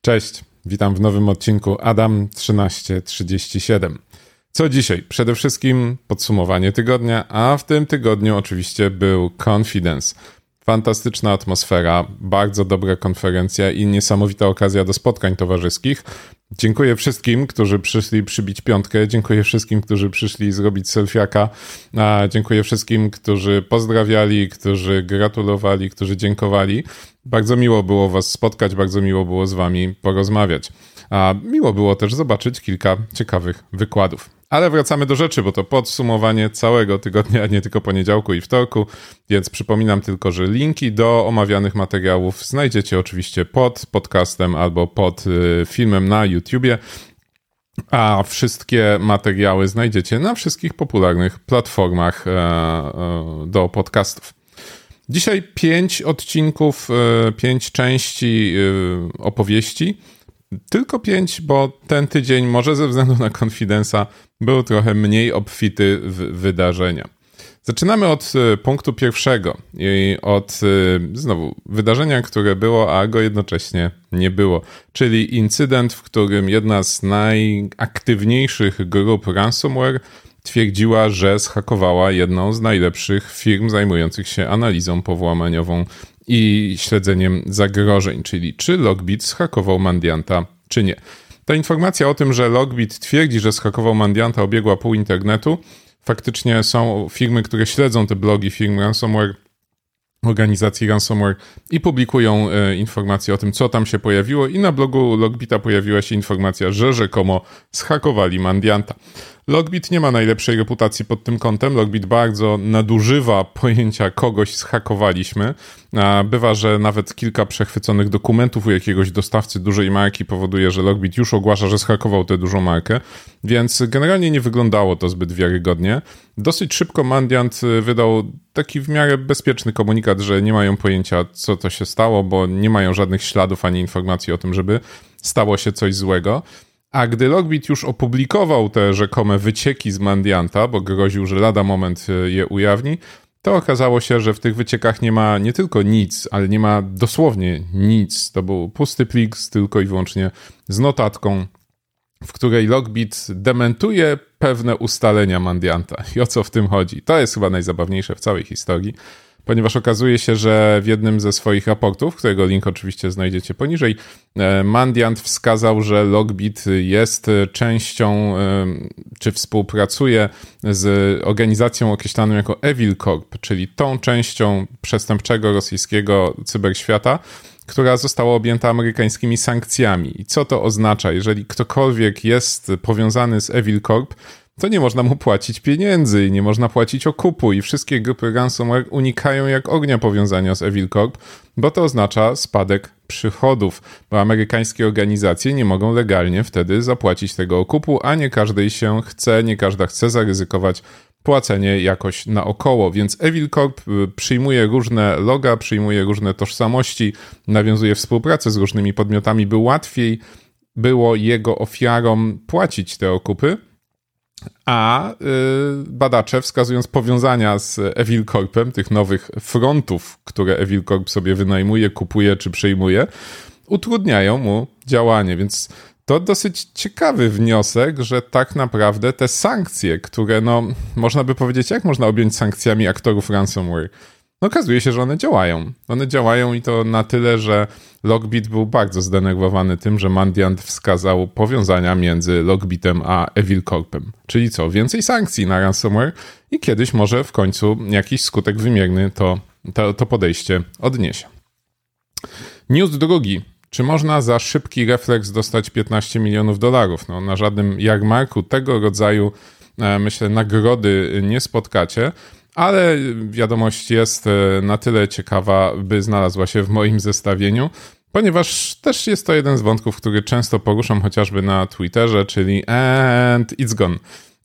Cześć, witam w nowym odcinku Adam 1337. Co dzisiaj? Przede wszystkim podsumowanie tygodnia, a w tym tygodniu oczywiście był Confidence. Fantastyczna atmosfera, bardzo dobra konferencja i niesamowita okazja do spotkań towarzyskich. Dziękuję wszystkim, którzy przyszli przybić piątkę. Dziękuję wszystkim, którzy przyszli zrobić selfiaka. Dziękuję wszystkim, którzy pozdrawiali, którzy gratulowali, którzy dziękowali. Bardzo miło było Was spotkać, bardzo miło było z Wami porozmawiać. A miło było też zobaczyć kilka ciekawych wykładów. Ale wracamy do rzeczy, bo to podsumowanie całego tygodnia, nie tylko poniedziałku i wtorku, więc przypominam tylko, że linki do omawianych materiałów znajdziecie oczywiście pod podcastem albo pod y, filmem na YouTubie. A wszystkie materiały znajdziecie na wszystkich popularnych platformach e, e, do podcastów. Dzisiaj pięć odcinków, e, pięć części opowieści tylko pięć, bo ten tydzień, może ze względu na konfidensa, był trochę mniej obfity w wydarzenia. Zaczynamy od e, punktu pierwszego i od e, znowu wydarzenia, które było, a go jednocześnie nie było, czyli incydent, w którym jedna z najaktywniejszych grup ransomware twierdziła, że zhakowała jedną z najlepszych firm zajmujących się analizą powłamaniową i śledzeniem zagrożeń, czyli czy Logbit zhakował Mandianta, czy nie. Ta informacja o tym, że Logbit twierdzi, że zhakował Mandianta, obiegła pół internetu. Faktycznie są firmy, które śledzą te blogi firm ransomware, organizacji ransomware i publikują e, informacje o tym, co tam się pojawiło. I na blogu Logbita pojawiła się informacja, że rzekomo zhakowali Mandianta. Logbit nie ma najlepszej reputacji pod tym kątem. Logbit bardzo nadużywa pojęcia kogoś zhakowaliśmy. Bywa, że nawet kilka przechwyconych dokumentów u jakiegoś dostawcy dużej marki powoduje, że Logbit już ogłasza, że zhakował tę dużą markę, więc generalnie nie wyglądało to zbyt wiarygodnie. Dosyć szybko Mandiant y, wydał taki w miarę bezpieczny komunikat, że nie mają pojęcia, co to się stało, bo nie mają żadnych śladów ani informacji o tym, żeby stało się coś złego. A gdy Logbit już opublikował te rzekome wycieki z Mandianta, bo groził, że lada moment e, je ujawni, to okazało się, że w tych wyciekach nie ma nie tylko nic, ale nie ma dosłownie nic. To był pusty plik tylko i wyłącznie z notatką, w której Logbit dementuje pewne ustalenia Mandianta. I o co w tym chodzi? To jest chyba najzabawniejsze w całej historii ponieważ okazuje się, że w jednym ze swoich raportów, którego link oczywiście znajdziecie poniżej, e, Mandiant wskazał, że Logbit jest częścią, e, czy współpracuje z organizacją określaną jako Evil Corp, czyli tą częścią przestępczego rosyjskiego cyberświata, która została objęta amerykańskimi sankcjami. I co to oznacza? Jeżeli ktokolwiek jest powiązany z Evil Corp, to nie można mu płacić pieniędzy i nie można płacić okupu i wszystkie grupy ransomware unikają jak ognia powiązania z Evil Corp, bo to oznacza spadek przychodów, bo amerykańskie organizacje nie mogą legalnie wtedy zapłacić tego okupu, a nie każdej się chce, nie każda chce zaryzykować płacenie jakoś naokoło, więc Evil Corp y, przyjmuje różne loga, przyjmuje różne tożsamości, nawiązuje współpracę z różnymi podmiotami, by łatwiej było jego ofiarom płacić te okupy, a y, badacze, wskazując powiązania z Evil Corpem, tych nowych frontów, które Evil Corp sobie wynajmuje, kupuje czy przejmuje, utrudniają mu działanie. Więc to dosyć ciekawy wniosek, że tak naprawdę te sankcje, które, no, można by powiedzieć, jak można objąć sankcjami aktorów ransomware? No okazuje się, że one działają. One działają i to na tyle, że Logbit był bardzo zdenerwowany tym, że Mandiant wskazał powiązania między Logbitem a Evil Corpem. Czyli co? Więcej sankcji na ransomware i kiedyś może w końcu jakiś skutek wymierny to, to, to podejście odniesie. News drugi. Czy można za szybki refleks dostać 15 milionów dolarów? No, na żadnym jarmarku tego rodzaju, e, myślę, nagrody nie spotkacie ale wiadomość jest e, na tyle ciekawa, by znalazła się w moim zestawieniu, ponieważ też jest to jeden z wątków, który często poruszam chociażby na Twitterze, czyli and it's gone.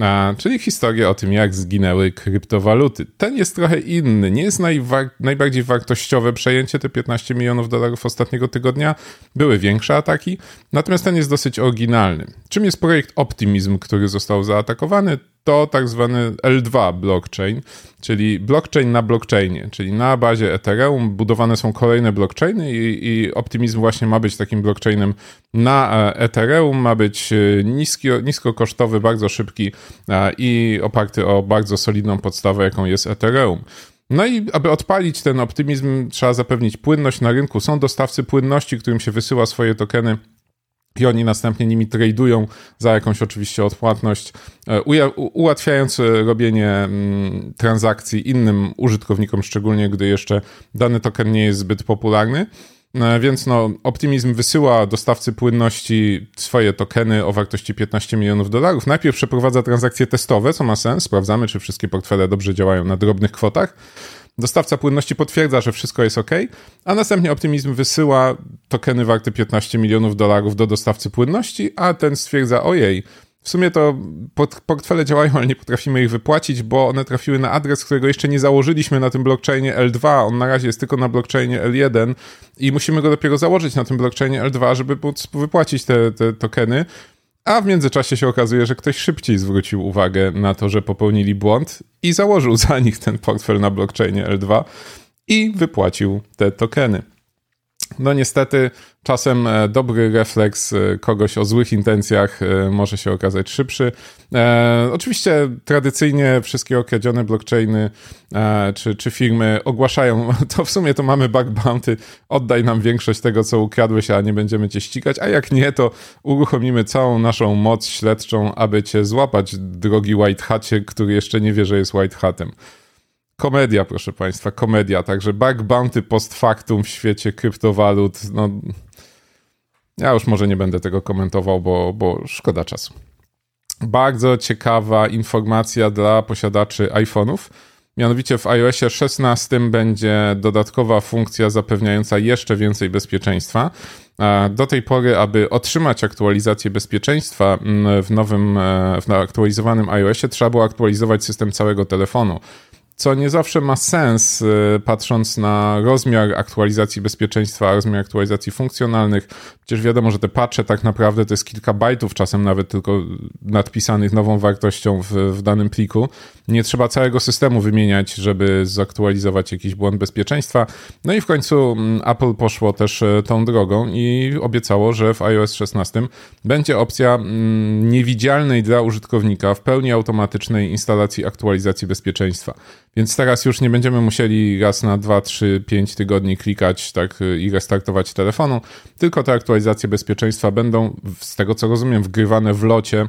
A, czyli historia o tym, jak zginęły kryptowaluty. Ten jest trochę inny. Nie jest najwa- najbardziej wartościowe przejęcie, te 15 milionów dolarów ostatniego tygodnia. Były większe ataki, natomiast ten jest dosyć oryginalny. Czym jest projekt Optimism, który został zaatakowany? To tak zwany L2 blockchain, czyli blockchain na blockchainie, czyli na bazie Ethereum budowane są kolejne blockchainy i, i Optimism właśnie ma być takim blockchainem na e, Ethereum, ma być e, niski, niskokosztowy, bardzo szybki e, i oparty o bardzo solidną podstawę, jaką jest Ethereum. No i aby odpalić ten optymizm, trzeba zapewnić płynność na rynku. Są dostawcy płynności, którym się wysyła swoje tokeny i oni następnie nimi tradują za jakąś oczywiście odpłatność, e, ułatwiając e, robienie mm, transakcji innym użytkownikom, szczególnie gdy jeszcze dany token nie jest zbyt popularny. E, więc no, Optimizm wysyła dostawcy płynności swoje tokeny o wartości 15 milionów dolarów. Najpierw przeprowadza transakcje testowe, co ma sens. Sprawdzamy, czy wszystkie portfele dobrze działają na drobnych kwotach. Dostawca płynności potwierdza, że wszystko jest ok, a następnie Optimizm wysyła tokeny warte 15 milionów dolarów do dostawcy płynności, a ten stwierdza, ojej, w sumie to portfele działają, ale nie potrafimy ich wypłacić, bo one trafiły na adres, którego jeszcze nie założyliśmy na tym blockchainie L2. On na razie jest tylko na blockchainie L1 i musimy go dopiero założyć na tym blockchainie L2, żeby móc wypłacić te, te tokeny. A w międzyczasie się okazuje, że ktoś szybciej zwrócił uwagę na to, że popełnili błąd i założył za nich ten portfel na blockchainie L2 i wypłacił te tokeny. No niestety czasem e, dobry refleks e, kogoś o złych intencjach e, może się okazać szybszy. E, oczywiście tradycyjnie wszystkie okradzione blockchainy e, czy, czy firmy ogłaszają, to w sumie to mamy bug bounty, oddaj nam większość tego, co ukradłeś, a nie będziemy cię ścigać, a jak nie, to uruchomimy całą naszą moc śledczą, aby cię złapać, drogi white hacie, który jeszcze nie wie, że jest white hatem. Komedia, proszę Państwa, komedia. Także bug bounty post factum w świecie kryptowalut. No, ja już może nie będę tego komentował, bo, bo szkoda czasu. Bardzo ciekawa informacja dla posiadaczy iPhone'ów. Mianowicie w iOSie 16 będzie dodatkowa funkcja zapewniająca jeszcze więcej bezpieczeństwa. Do tej pory, aby otrzymać aktualizację bezpieczeństwa mm, w nowym, e, w aktualizowanym iOSie, trzeba było aktualizować system całego telefonu co nie zawsze ma sens, y, patrząc na rozmiar aktualizacji bezpieczeństwa, rozmiar aktualizacji funkcjonalnych. Przecież wiadomo, że te patche tak naprawdę to jest kilka bajtów, czasem nawet tylko nadpisanych nową wartością w, w danym pliku. Nie trzeba całego systemu wymieniać, żeby zaktualizować jakiś błąd bezpieczeństwa. No i w końcu mm, Apple poszło też y, tą drogą i obiecało, że w iOS 16 będzie opcja mm, niewidzialnej dla użytkownika w pełni automatycznej instalacji aktualizacji bezpieczeństwa. Więc teraz już nie będziemy musieli raz na 2, 3, 5 tygodni klikać tak i restartować telefonu, tylko te aktualizacje bezpieczeństwa będą, z tego co rozumiem, wgrywane w locie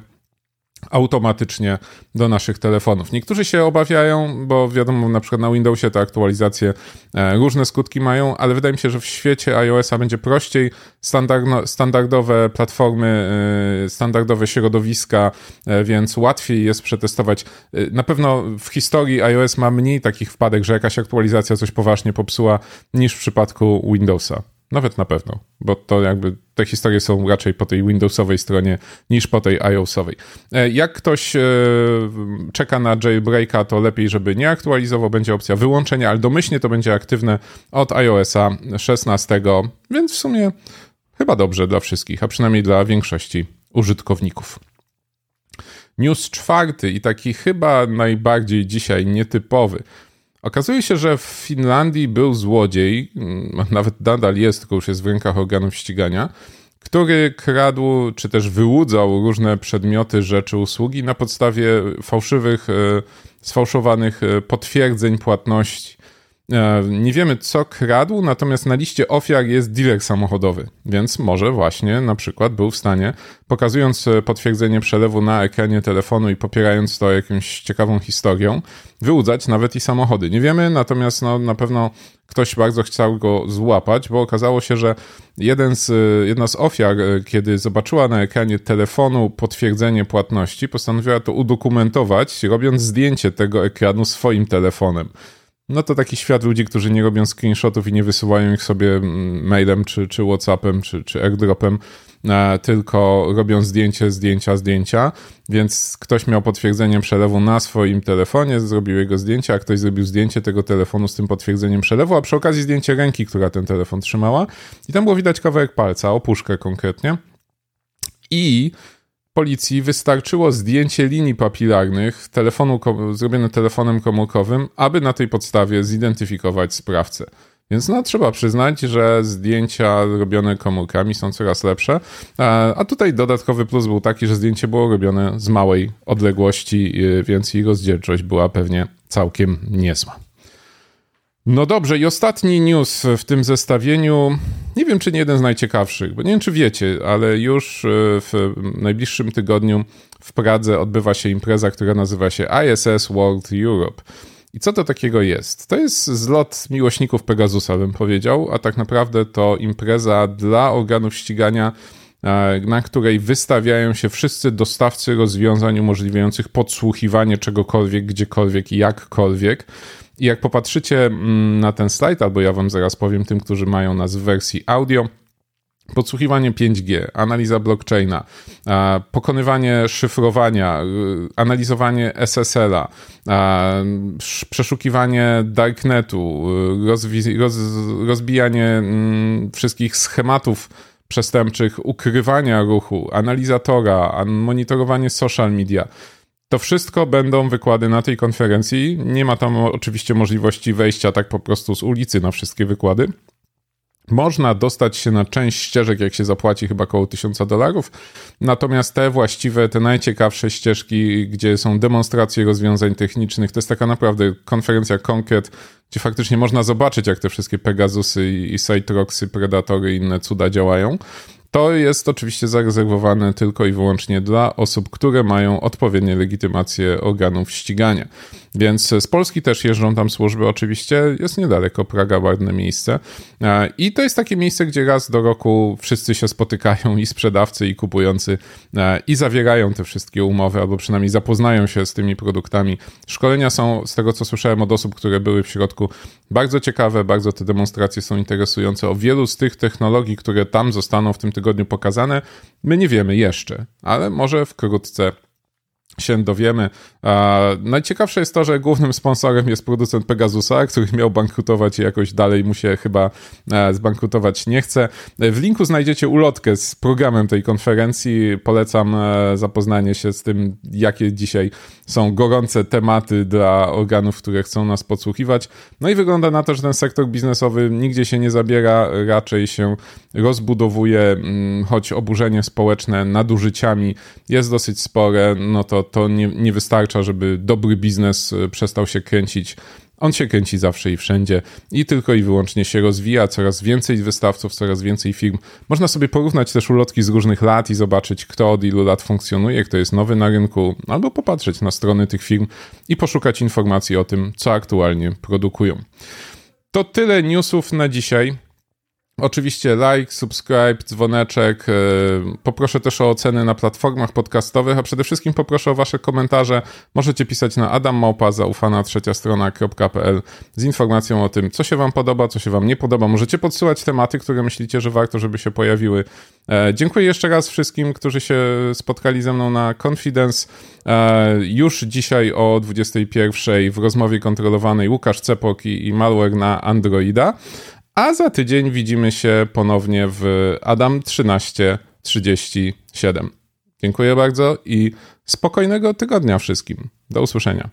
automatycznie do naszych telefonów. Niektórzy się obawiają, bo wiadomo, na przykład na Windowsie te aktualizacje e, różne skutki mają, ale wydaje mi się, że w świecie iOS-a będzie prościej. standardowe platformy, e, standardowe środowiska, e, więc łatwiej jest przetestować. Na pewno w historii iOS ma mniej takich wpadek, że jakaś aktualizacja coś poważnie popsuła niż w przypadku Windowsa. Nawet na pewno, bo to jakby te historie są raczej po tej Windowsowej stronie niż po tej iOSowej. E, jak ktoś e, czeka na jailbreaka, to lepiej, żeby nie aktualizował, będzie opcja wyłączenia, ale domyślnie to będzie aktywne od iOSa 16, więc w sumie chyba dobrze dla wszystkich, a przynajmniej dla większości użytkowników. News czwarty i taki chyba najbardziej dzisiaj nietypowy. Okazuje się, że w Finlandii był złodziej, mm, nawet nadal jest, tylko już jest w rękach organów ścigania, który kradł czy też wyłudzał różne przedmioty, rzeczy, usługi na podstawie fałszywych, e, sfałszowanych e, potwierdzeń płatności. E, nie wiemy, co kradł, natomiast na liście ofiar jest dealer samochodowy, więc może właśnie na przykład był w stanie, pokazując e, potwierdzenie przelewu na ekranie telefonu i popierając to jakąś ciekawą historią, wyłudzać nawet i samochody. Nie wiemy, natomiast no, na pewno ktoś bardzo chciał go złapać, bo okazało się, że jeden z, e, jedna z ofiar, kiedy zobaczyła na ekranie telefonu potwierdzenie płatności, postanowiła to udokumentować, robiąc zdjęcie tego ekranu swoim telefonem no to taki świat ludzi, którzy nie robią screenshotów i nie wysyłają ich sobie mm, mailem, czy, czy Whatsappem, czy, czy airdropem, e, tylko robią zdjęcie, zdjęcia, zdjęcia, więc ktoś miał potwierdzenie przelewu na swoim telefonie, zrobił jego zdjęcie, a ktoś zrobił zdjęcie tego telefonu z tym potwierdzeniem przelewu, a przy okazji zdjęcie ręki, która ten telefon trzymała. I tam było widać kawałek palca, opuszkę konkretnie. I policji wystarczyło zdjęcie linii papilarnych telefonu, zrobione telefonem komórkowym, aby na tej podstawie zidentyfikować sprawcę. Więc no, trzeba przyznać, że zdjęcia robione komórkami są coraz lepsze. A tutaj dodatkowy plus był taki, że zdjęcie było robione z małej odległości, y, więc ich rozdzielczość była pewnie całkiem niezła. No dobrze, i ostatni news w tym zestawieniu. Nie wiem, czy nie jeden z najciekawszych, bo nie wiem, czy wiecie, ale już y, w najbliższym tygodniu w Pradze odbywa się impreza, która nazywa się ISS World Europe. I co to takiego jest? To jest zlot miłośników Pegasusa, bym powiedział, a tak naprawdę to impreza dla organów ścigania, e, na której wystawiają się wszyscy dostawcy rozwiązań umożliwiających podsłuchiwanie czegokolwiek, gdziekolwiek i jakkolwiek. I jak popatrzycie mm, na ten slajd, albo ja wam zaraz powiem tym, którzy mają nas w wersji audio, Podsłuchiwanie 5G, analiza blockchaina, pokonywanie szyfrowania, y, analizowanie SSL-a, przeszukiwanie darknetu, y, roz, rozbijanie mm, wszystkich schematów przestępczych, ukrywania ruchu, analizatora, monitorowanie social media. To wszystko będą wykłady na tej konferencji. Nie ma tam oczywiście możliwości wejścia tak po prostu z ulicy na wszystkie wykłady. Można dostać się na część ścieżek, jak się zapłaci chyba około 1000 dolarów, natomiast te właściwe, te najciekawsze ścieżki, gdzie są demonstracje rozwiązań technicznych, to jest taka naprawdę konferencja konkret, gdzie faktycznie można zobaczyć, jak te wszystkie Pegasusy i Citroxy, Predatory i inne cuda działają. To jest oczywiście zarezerwowane tylko i wyłącznie dla osób, które mają odpowiednie legitymacje organów ścigania. Więc z Polski też jeżdżą tam służby, oczywiście jest niedaleko Praga, ładne miejsce. E, I to jest takie miejsce, gdzie raz do roku wszyscy się spotykają i sprzedawcy, i kupujący, e, i zawierają te wszystkie umowy, albo przynajmniej zapoznają się z tymi produktami. Szkolenia są, z tego co słyszałem od osób, które były w środku, bardzo ciekawe, bardzo te demonstracje są interesujące. O wielu z tych technologii, które tam zostaną w tym tygodniu pokazane, my nie wiemy jeszcze, ale może wkrótce się dowiemy. Najciekawsze jest to, że głównym sponsorem jest producent Pegasusa, który miał bankrutować i jakoś dalej mu się chyba e, zbankrutować nie chce. W linku znajdziecie ulotkę z programem tej konferencji. Polecam e, zapoznanie się z tym, jakie dzisiaj są gorące tematy dla organów, które chcą nas podsłuchiwać. No i wygląda na to, że ten sektor biznesowy nigdzie się nie zabiera, raczej się rozbudowuje, mm, choć oburzenie społeczne nadużyciami jest dosyć spore, no to to nie, nie wystarcza, żeby dobry biznes e, przestał się kręcić. On się kręci zawsze i wszędzie i tylko i wyłącznie się rozwija. Coraz więcej wystawców, coraz więcej firm. Można sobie porównać też ulotki z różnych lat i zobaczyć, kto od ilu lat funkcjonuje, kto jest nowy na rynku, albo popatrzeć na strony tych firm i poszukać informacji o tym, co aktualnie produkują. To tyle newsów na dzisiaj. Oczywiście like, subscribe, dzwoneczek. E, poproszę też o oceny na platformach podcastowych, a przede wszystkim poproszę o wasze komentarze. Możecie pisać na adammałpa zaufana trzecia strona.pl z informacją o tym, co się wam podoba, co się wam nie podoba. Możecie podsyłać tematy, które myślicie, że warto, żeby się pojawiły. E, dziękuję jeszcze raz wszystkim, którzy się spotkali ze mną na Confidence. E, już dzisiaj o 21 w rozmowie kontrolowanej Łukasz Cepok i malware na Androida. A za tydzień widzimy się ponownie w Adam 1337. Dziękuję bardzo i spokojnego tygodnia wszystkim. Do usłyszenia.